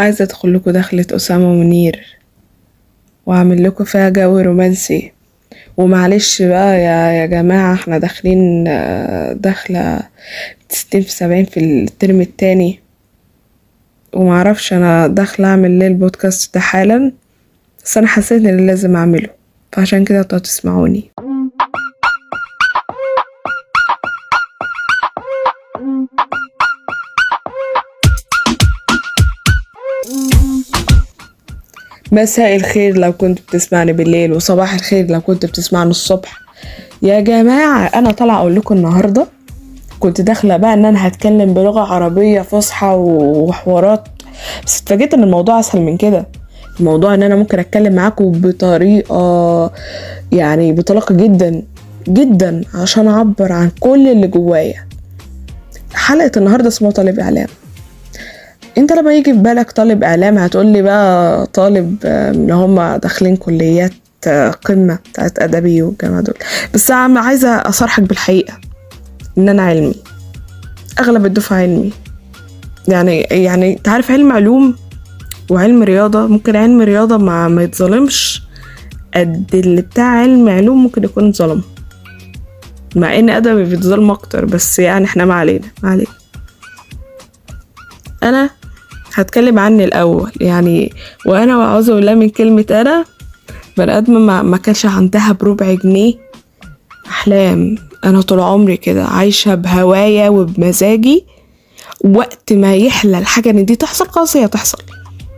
عايزة أدخل لكم دخلة أسامة منير وأعمل لكم فيها جو رومانسي. ومعلش بقى يا يا جماعة إحنا داخلين آه، داخلة ستين في سبعين في الترم التاني. ومعرفش أنا داخلة أعمل ليه البودكاست ده حالا بس أنا حسيت إن لازم أعمله فعشان كده أنتوا هتسمعوني مساء الخير لو كنت بتسمعني بالليل وصباح الخير لو كنت بتسمعني الصبح. يا جماعة أنا طالعة أقول لكم النهاردة. كنت داخلة بقى إن أنا هتكلم بلغة عربية فصحى وحوارات. بس اتفاجئت إن الموضوع أسهل من كده. الموضوع إن أنا ممكن أتكلم معاكم بطريقة يعني بطلاقة جدا جدا عشان أعبر عن كل اللي جوايا. حلقة النهاردة اسمها طالب إعلام. انت لما يجي في بالك طالب اعلام هتقولي بقى طالب اللي هم داخلين كليات آه، قمة بتاعت أدبي والجامعة دول. بس عم عايزة أصارحك بالحقيقة إن أنا علمي أغلب الدفعة علمي. يعني يعني تعرف علم علوم وعلم رياضة؟ ممكن علم رياضة ما, ما يتظلمش قد اللي بتاع علم علوم ممكن يكون اتظلم. مع إن أدبي بيتظلم أكتر بس يعني إحنا ما علينا ما علينا. أنا هتكلم عني الأول. يعني وأنا وأعوذ بالله من كلمة أنا بني آدم ما, ما كانش عندها بربع جنيه أحلام. أنا طول عمري كده عايشة بهوايا وبمزاجي وقت ما يحلى الحاجة إن دي تحصل خلاص هي تحصل.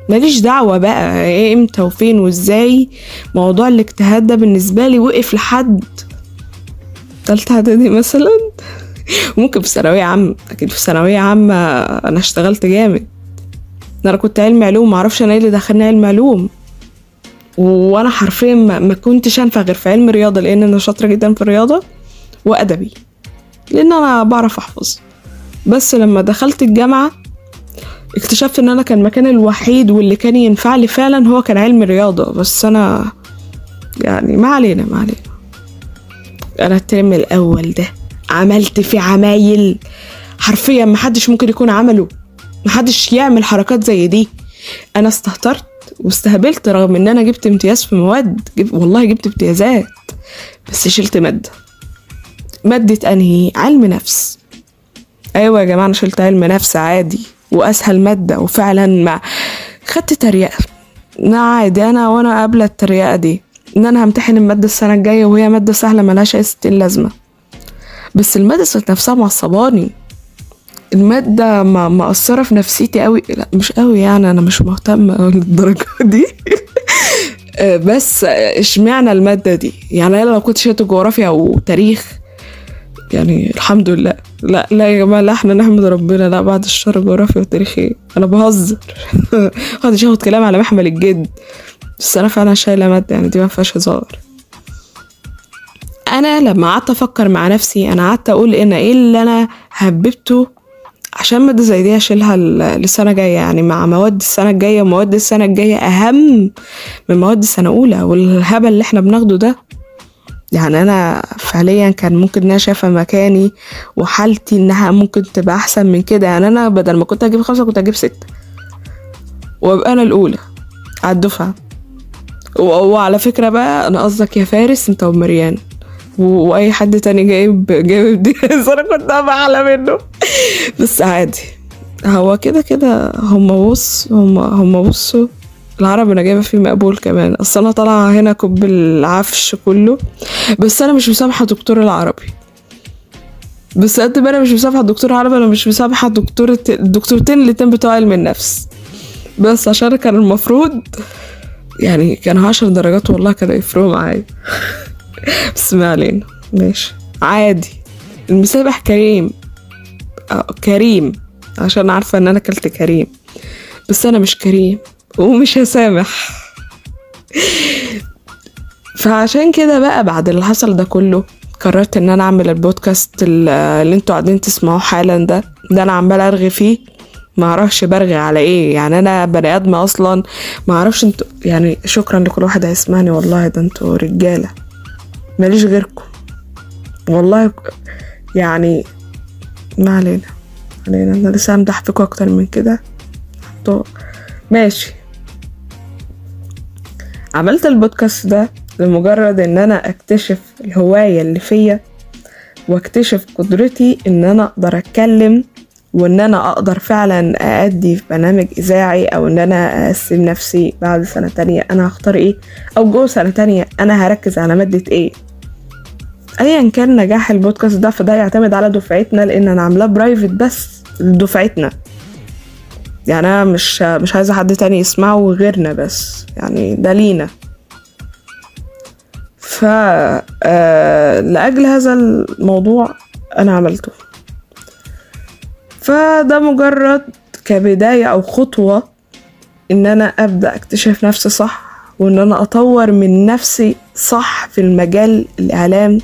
ماليش دعوة بقى إيه إمتى وفين وإزاي. موضوع الاجتهاد ده بالنسبة لي وقف لحد تالتة إعدادي مثلا. ممكن في ثانوية عامة أكيد في ثانوية عامة أنا اشتغلت جامد. أنا كنت علم علوم معرفش أنا إيه اللي دخلني علم علوم. وأنا حرفيا ما, كنتش أنفع غير في علم رياضة لأن أنا شاطرة جدا في الرياضة وأدبي. لأن أنا بعرف أحفظ. بس لما دخلت الجامعة اكتشفت إن أنا كان المكان الوحيد واللي كان ينفع لي فعلا هو كان علم الرياضة. بس أنا يعني ما علينا ما علينا. أنا الترم الأول ده عملت فيه عمايل. حرفيا محدش ممكن يكون عمله. محدش يعمل حركات زي دي. أنا استهترت واستهبلت رغم إن أنا جبت امتياز في مواد جب... والله جبت امتيازات بس شلت مادة. مادة أنهي؟ علم نفس. أيوه يا جماعة أنا شلت علم نفس عادي وأسهل مادة وفعلا ما خدت تريقة. لا عادي أنا وأنا قابلة التريقة دي إن أنا همتحن المادة السنة الجاية وهي مادة سهلة ملهاش أي ستين لازمة. بس المادة نفسها معصباني. المادة ما مأثرة في نفسيتي قوي. لا مش قوي يعني أنا مش مهتمة للدرجة دي. بس اشمعنى المادة دي؟ يعني أنا لو كنت شايفة جغرافيا أو تاريخ يعني الحمد لله. لا لا يا جماعة لا إحنا نحمد ربنا. لا بعد الشر جغرافيا وتاريخ إيه أنا بهزر. محدش ياخد كلام على محمل الجد. بس أنا فعلا شايلة مادة يعني دي ما فيهاش هزار. أنا لما قعدت أفكر مع نفسي أنا قعدت أقول إن إيه اللي أنا هببته عشان مادة زي دي اشيلها للسنة الجاية. يعني مع مواد السنة الجاية ومواد السنة الجاية أهم من مواد السنة اولى والهبل اللي إحنا بناخده ده يعني أنا فعليا كان ممكن إن أنا شايفة مكاني وحالتي إنها ممكن تبقى أحسن من كده. يعني أنا بدل ما كنت أجيب خمسة كنت أجيب ستة. وأبقى أنا الأولى على الدفعة. وعلى فكرة بقى أنا قصدك يا فارس أنت ومريان وأي حد تاني جايب جايب دي. أنا كنت أعلى منه. بس عادي. هو كده كده هما بص هما هما بصوا. العرب أنا جايبة فيه مقبول كمان. أصل أنا طالعة هنا كوب العفش كله. بس أنا مش مسامحة دكتور العربي. بس قد ما أنا مش مسامحة دكتور العربي أنا مش مسامحة دكتورة الدكتورتين الاتنين بتوع علم النفس. بس عشان كان المفروض يعني كان عشر درجات والله كانوا يفرقوا معايا. بس ما علينا. ماشي عادي. المسامح كريم. آه كريم. عشان عارفة إن أنا كلت كريم. بس أنا مش كريم. ومش هسامح. فعشان كده بقى بعد اللي حصل ده كله قررت إن أنا أعمل البودكاست اللي أنتوا قاعدين تسمعوه حالا ده. ده أنا عمال أرغي فيه. ما أعرفش برغي على إيه. يعني أنا بني ادمه أصلا. ما أعرفش أنتوا يعني شكرا لكل واحد هيسمعني. والله ده أنتوا رجالة. ماليش غيركم. والله يعني ما علينا. علينا. أنا لسه همدح فيكم أكتر من كده. ماشي. عملت البودكاست ده لمجرد إن أنا أكتشف الهواية اللي فيا واكتشف قدرتي إن أنا أقدر أتكلم وإن أنا أقدر فعلا أأدي في برنامج إذاعي أو إن أنا أقسم نفسي بعد سنة تانية أنا هختار إيه أو جوه سنة تانية أنا هركز على مادة إيه. ايا كان نجاح البودكاست ده فده يعتمد على دفعتنا لأن أنا عاملاه برايفت بس لدفعتنا. يعني أنا مش مش عايزة حد تاني يسمعه غيرنا بس يعني ده لينا. ف آه، لأجل هذا الموضوع أنا عملته. فده مجرد كبداية أو خطوة إن أنا أبدأ أكتشف نفسي صح وإن أنا أطور من نفسي صح في المجال الإعلام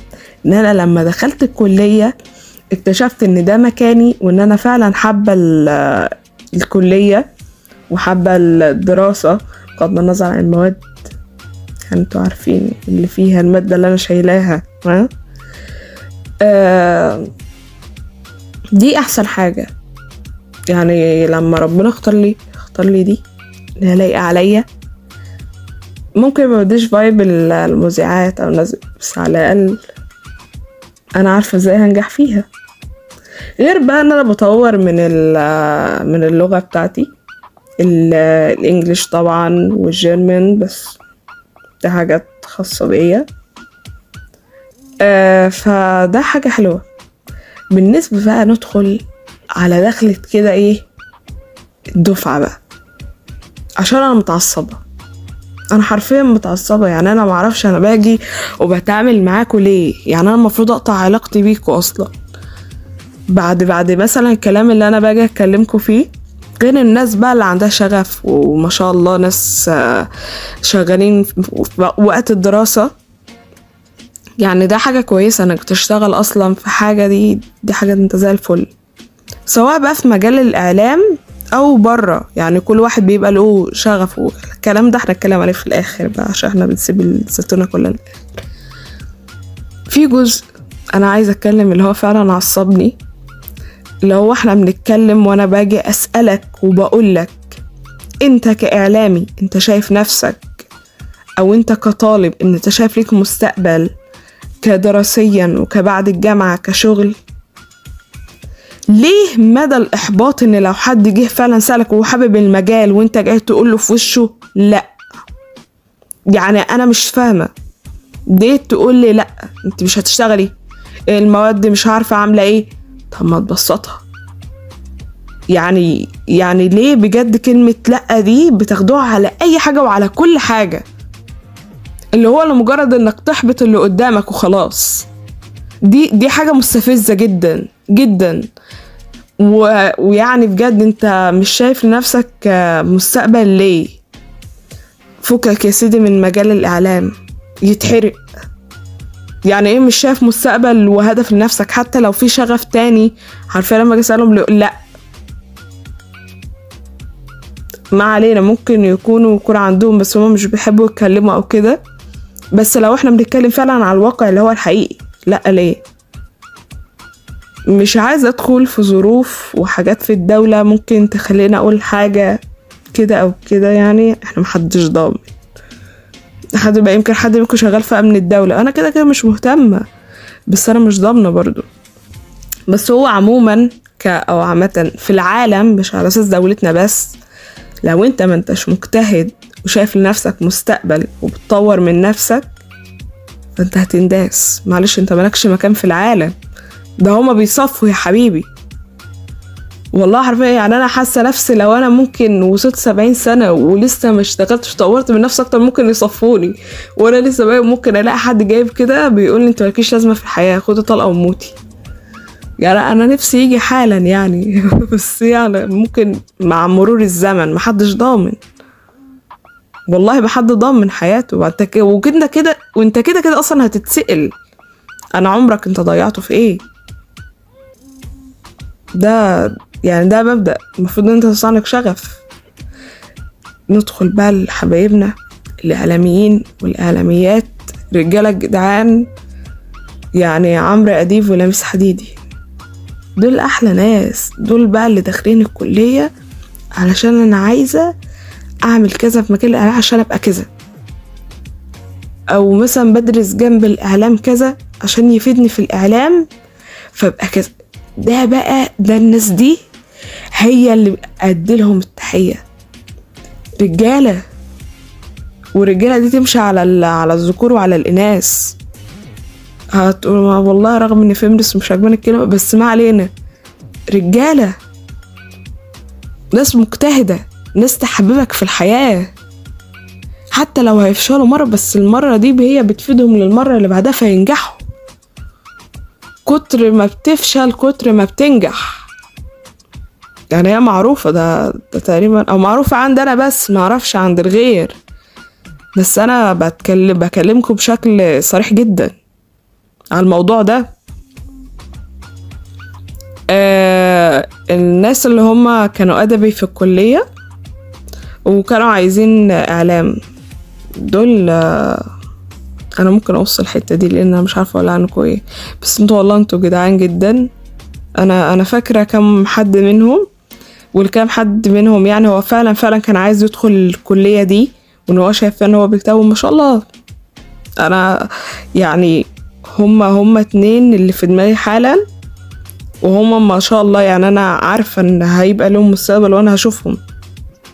إن أنا لما دخلت الكلية اكتشفت إن ده مكاني وإن أنا فعلا حابة الكلية وحابة الدراسة بغض النظر عن المواد أنتوا عارفين اللي فيها المادة اللي أنا شايلاها ها؟ آه دي أحسن حاجة. يعني لما ربنا اختار لي اختار لي دي هي لايقة عليا ممكن ما بديش فايب المذيعات أو الناس بس على الأقل أنا عارفة إزاي هنجح فيها. غير بقى إن أنا بطور من من اللغة بتاعتي الإنجليش طبعا والجيرمان بس ده حاجات خاصة بيا. آه فده حاجة حلوة. بالنسبة بقى ندخل على دخلة كده إيه الدفعة بقى عشان أنا متعصبة. أنا حرفيا متعصبة يعني أنا معرفش أنا باجي وبتعامل معاكوا ليه؟ يعني أنا المفروض أقطع علاقتي بيكوا أصلا. بعد بعد مثلا الكلام اللي أنا باجي أتكلمكوا فيه غير الناس بقى اللي عندها شغف وما شاء الله ناس شغالين وقت الدراسة. يعني ده حاجة كويسة إنك تشتغل أصلا في حاجة دي دي حاجة أنت زي الفل. سواء بقى في مجال الإعلام أو بره يعني كل واحد بيبقى له شغف والكلام ده إحنا نتكلم عليه في الآخر بقى عشان إحنا بنسيب الزيتونه كلها في جزء أنا عايزة أتكلم اللي هو فعلا عصبني. اللي هو إحنا بنتكلم وأنا باجي أسألك وبقولك أنت كإعلامي أنت شايف نفسك؟ أو أنت كطالب ان أنت شايف ليك مستقبل كدراسيا وكبعد الجامعة كشغل؟ ليه مدى الإحباط إن لو حد جه فعلا سألك وهو حابب المجال وأنت جاي تقول له في وشه؟ لأ. يعني أنا مش فاهمة. ليه تقول لي لأ أنت مش هتشتغلي. المواد مش عارفة عاملة إيه. طب ما تبسطها. يعني يعني ليه بجد كلمة لأ دي بتاخدوها على أي حاجة وعلى كل حاجة؟ اللي هو لمجرد إنك تحبط اللي قدامك وخلاص. دي دي حاجة مستفزة جدا جدا. و... ويعني بجد انت مش شايف لنفسك مستقبل ليه؟ فكك يا سيدي من مجال الإعلام. يتحرق. يعني إيه مش شايف مستقبل وهدف لنفسك؟ حتى لو في شغف تاني عارفه لما أجي أسألهم لأ. ما علينا ممكن يكونوا يكون عندهم بس هما مش بيحبوا يتكلموا أو كده. بس لو إحنا بنتكلم فعلا على الواقع اللي هو الحقيقي لأ ليه؟ مش عايزة أدخل في ظروف وحاجات في الدولة ممكن تخلينا أقول حاجة كده أو كده يعني. إحنا محدش ضامن. حد بقى يمكن حد منكم شغال في أمن الدولة. أنا كده كده مش مهتمة بس أنا مش ضامنة برضو. بس هو عموما ك أو عامة في العالم مش على أساس دولتنا بس لو أنت ما أنتش مجتهد وشايف لنفسك مستقبل وبتطور من نفسك فأنت هتنداس. معلش أنت مالكش مكان في العالم. ده هما بيصفوا يا حبيبي. والله حرفيا يعني أنا حاسة نفسي لو أنا ممكن وصلت سبعين سنة ولسه ما اشتغلتش طورت من نفسي أكتر ممكن يصفوني. وأنا لسه بقى ممكن ألاقي حد جايب كده بيقول لي أنت مالكيش لازمة في الحياة خدي طلقه وموتي. يعني أنا نفسي يجي حالا يعني. بس يعني ممكن مع مرور الزمن محدش ضامن. والله بحد ضامن حياته. وانت وكده كده وانت كده كده أصلا هتتسأل. أنا عمرك أنت ضيعته في إيه؟ ده يعني ده مبدأ. المفروض إن أنت تصنع لك شغف. ندخل بقى لحبايبنا الإعلاميين والإعلاميات رجالة جدعان يعني عمرو أديب ولامس حديدي. دول أحلى ناس. دول بقى اللي داخلين الكلية علشان أنا عايزة أعمل كذا في مجال الإعلام عشان أبقى كذا. أو مثلا بدرس جنب الإعلام كذا عشان يفيدني في الإعلام فأبقى كذا. ده بقى ده الناس دي هي اللي ادي لهم التحية. رجالة. والرجالة دي تمشي على على الذكور وعلى الإناث. هتقول والله رغم إن فيمنست مش عاجباني الكلمة بس ما علينا. رجالة. ناس مجتهدة. ناس تحببك في الحياة. حتى لو هيفشلوا مرة بس المرة دي هي بتفيدهم للمرة اللي بعدها فينجحوا. كتر ما بتفشل كتر ما بتنجح. يعني هي معروفة ده, ده تقريبا أو معروفة عند أنا بس معرفش عند الغير. بس أنا بتكلم بكلمكم بشكل صريح جدا على الموضوع ده. آه الناس اللي هما كانوا أدبي في الكلية وكانوا عايزين إعلام دول آه أنا ممكن أوصل الحتة دي لأن أنا مش عارفة أقول عنكم إيه. بس أنتوا والله أنتوا جدعان جدا. أنا أنا فاكرة كم حد منهم والكام حد منهم يعني هو فعلا فعلا كان عايز يدخل الكلية دي وإن هو شايف إن هو بيكتبه ما شاء الله. أنا يعني هما هما اتنين اللي في دماغي حالا وهما ما شاء الله يعني أنا عارفة إن هيبقى لهم مستقبل وأنا هشوفهم.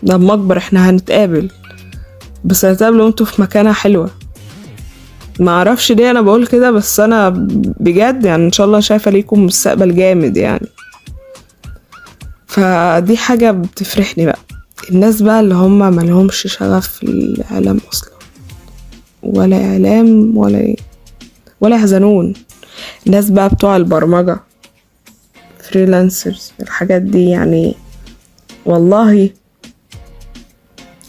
لما اكبر إحنا هنتقابل. بس هنتقابل وأنتوا في مكانة حلوة. ما أعرفش ليه أنا بقول كده بس أنا بجد يعني ان شاء الله شايفة ليكم مستقبل جامد يعني. فدي حاجة بتفرحني بقى. الناس بقى اللي هما ملهمش شغف في الإعلام أصلا. ولا إعلام ولا إيه. ولا يحزنون. الناس بقى بتوع البرمجة فريلانسرز الحاجات دي يعني والله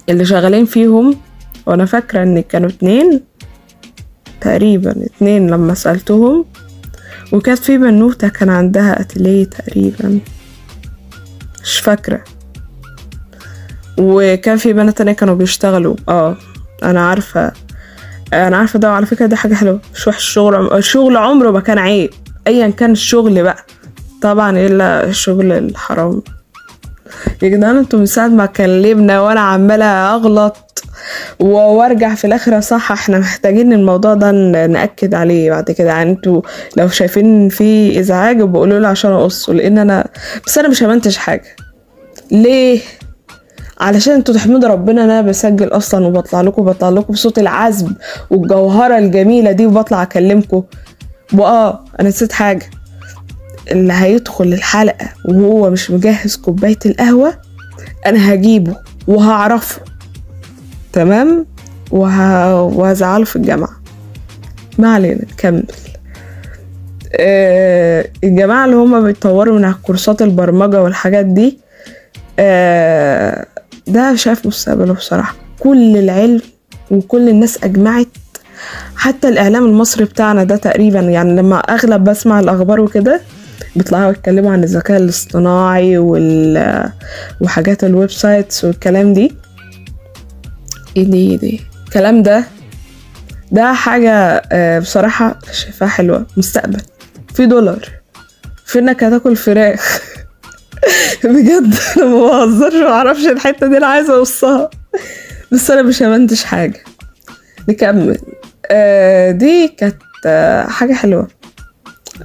اللي شغالين فيهم وأنا فاكرة إن كانوا اتنين تقريبا اتنين لما سألتهم وكانت في بنوتة كان عندها اتليه تقريبا. مش فاكرة. وكان في بنات تانية كانوا بيشتغلوا. آه أنا عارفة. أنا عارفة ده وعلى فكرة دي حاجة حلوة. مش وحش. الشغل الشغل عمره ما كان عيب. ايا كان الشغل بقى. طبعا إلا الشغل الحرام. يا جدعان أنتوا من ساعة ما كلمنا وأنا عمالة أغلط. وارجع في الآخر صح إحنا محتاجين الموضوع ده نأكد عليه بعد كده. يعني أنتوا لو شايفين في إزعاج بقولوا لي عشان أقصه لأن أنا بس أنا مش همنتج حاجة. ليه؟ علشان أنتوا تحمدوا ربنا إن أنا بسجل أصلا وبطلع لكم بطلع لكم بصوت العذب والجوهرة الجميلة دي وبطلع أكلمكم. وآه أنا نسيت حاجة. اللي هيدخل الحلقة وهو مش مجهز كوباية القهوة أنا هجيبه وهعرفه. تمام؟ وه... وهزعله في الجامعة. ما علينا نكمل آه الجماعة اللي هما بيطوروا من كورسات البرمجة والحاجات دي آه ده شايف مستقبله بصراحة. كل العلم وكل الناس أجمعت. حتى الإعلام المصري بتاعنا ده تقريبا يعني لما أغلب بسمع الأخبار وكده بيطلعوا يتكلموا عن الذكاء الاصطناعي وحاجات ال websites والكلام دي. إيه دي إيه دي. الكلام ده ده حاجة بصراحة شايفاها حلوة. مستقبل. في دولار. في إنك هتاكل فراخ؟ بجد أنا ما بهزرش ما أعرفش الحتة دي أنا عايزة اوصها بس أنا مش همنتج حاجة. نكمل. آه دي كانت آه حاجة حلوة.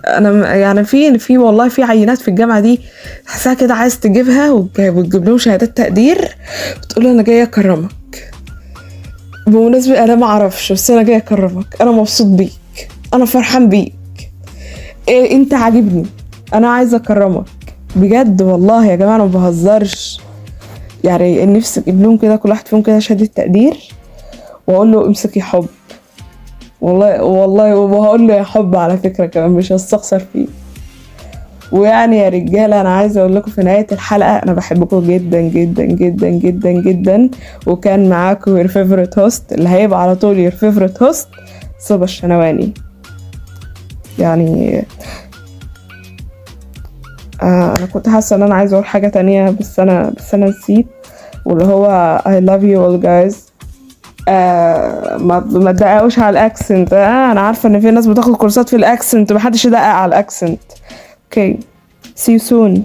أنا يعني في في والله في عينات في الجامعة دي تحسها كده عايز تجيبها وتجيب لهم شهادات تقدير وتقول أنا جاية أكرمك. بمناسبة أنا ما أعرفش بس أنا جاية أكرمك. أنا مبسوط بيك. أنا فرحان بيك. إيه أنت عاجبني. أنا عايزه أكرمك. بجد والله يا جماعة أنا ما بهزرش. يعني نفسي أجيب لهم كده كل واحد فيهم كده شهادة تقدير وأقول له امسك يا حب. والله والله وهقول له يا حب على فكرة كمان مش هستخسر فيه. ويعني يا رجالة أنا عايزة أقول لكم في نهاية الحلقة أنا بحبكم جدا جدا جدا جدا جدا. وكان معاكم your favorite host اللي هيبقى على طول your favorite host صبا الشنواني. يعني آه أنا كنت حاسة إن أنا عايزة أقول حاجة تانية بس أنا بس أنا نسيت. واللي هو I love you all guys. آه ما تدققوش على ال accent. آه أنا عارفة إن في ناس بتاخد كورسات في ال accent محدش يدقق على ال accent. Okay. see you soon